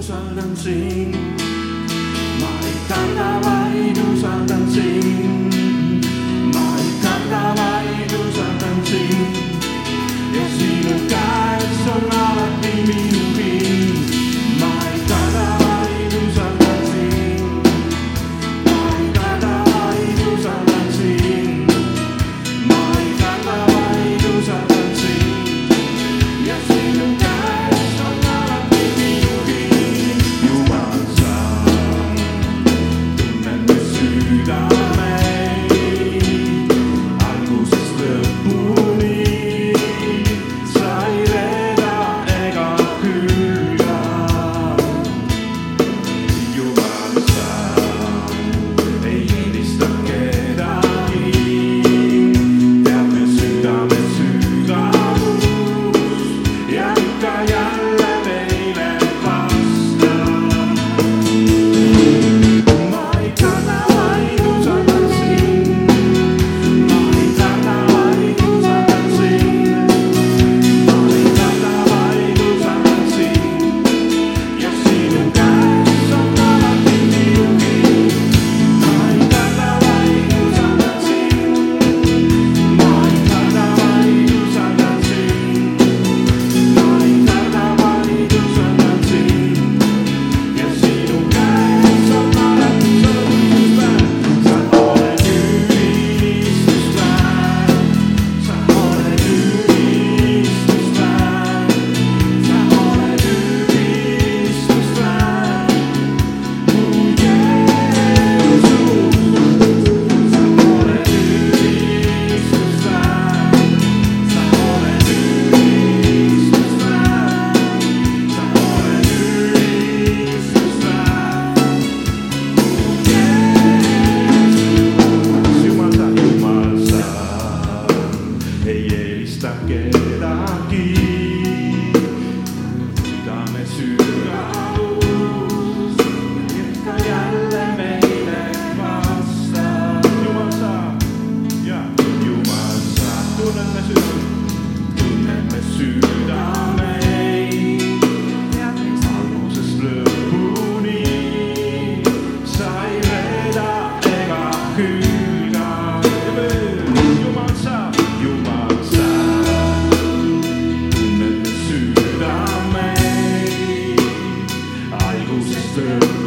vaid usaldan sind. ma ei karda, vaid ei eelista kedagi. serve.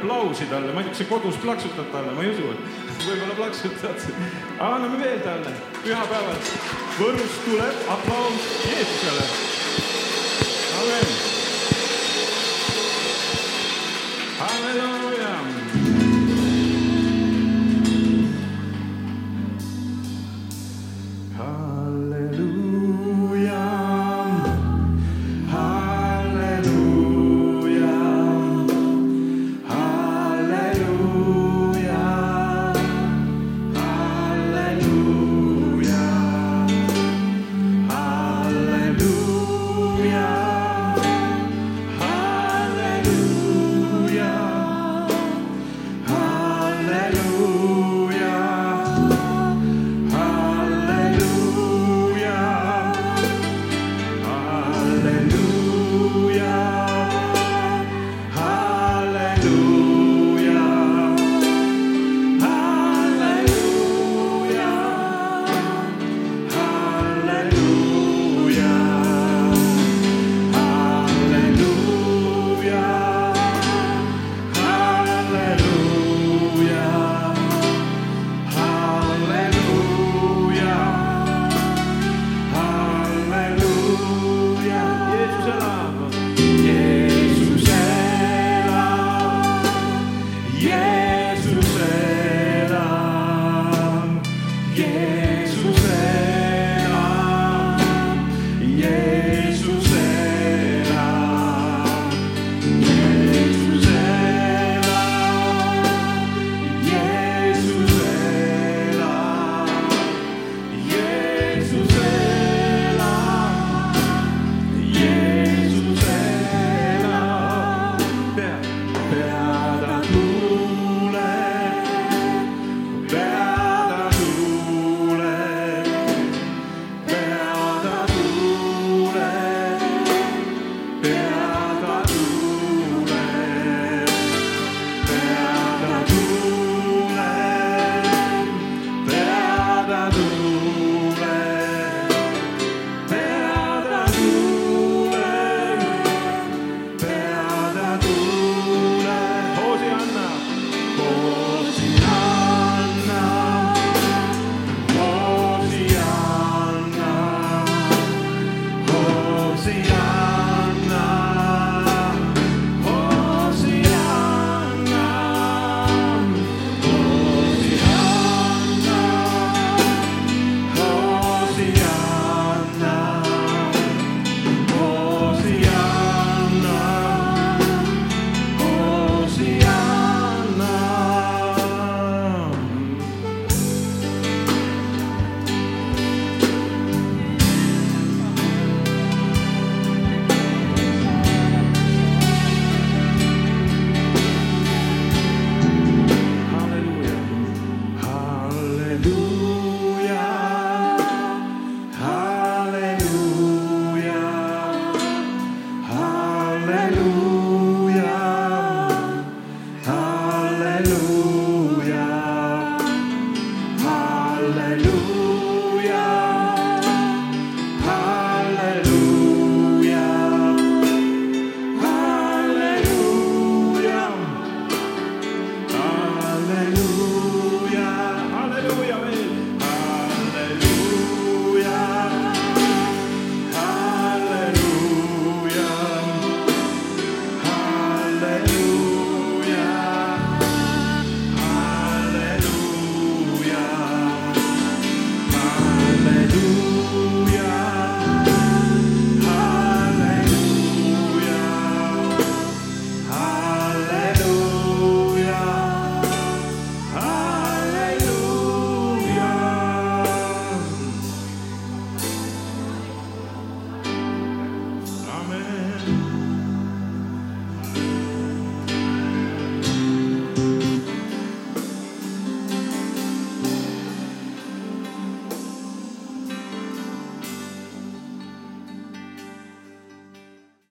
Aplausi talle, ma ei tea, kas sa kodus plaksutad talle, ma ei usu, et võib-olla plaksutad. anname veel talle, pühapäeval Võrust tuleb aplaus Jeesusele. amen.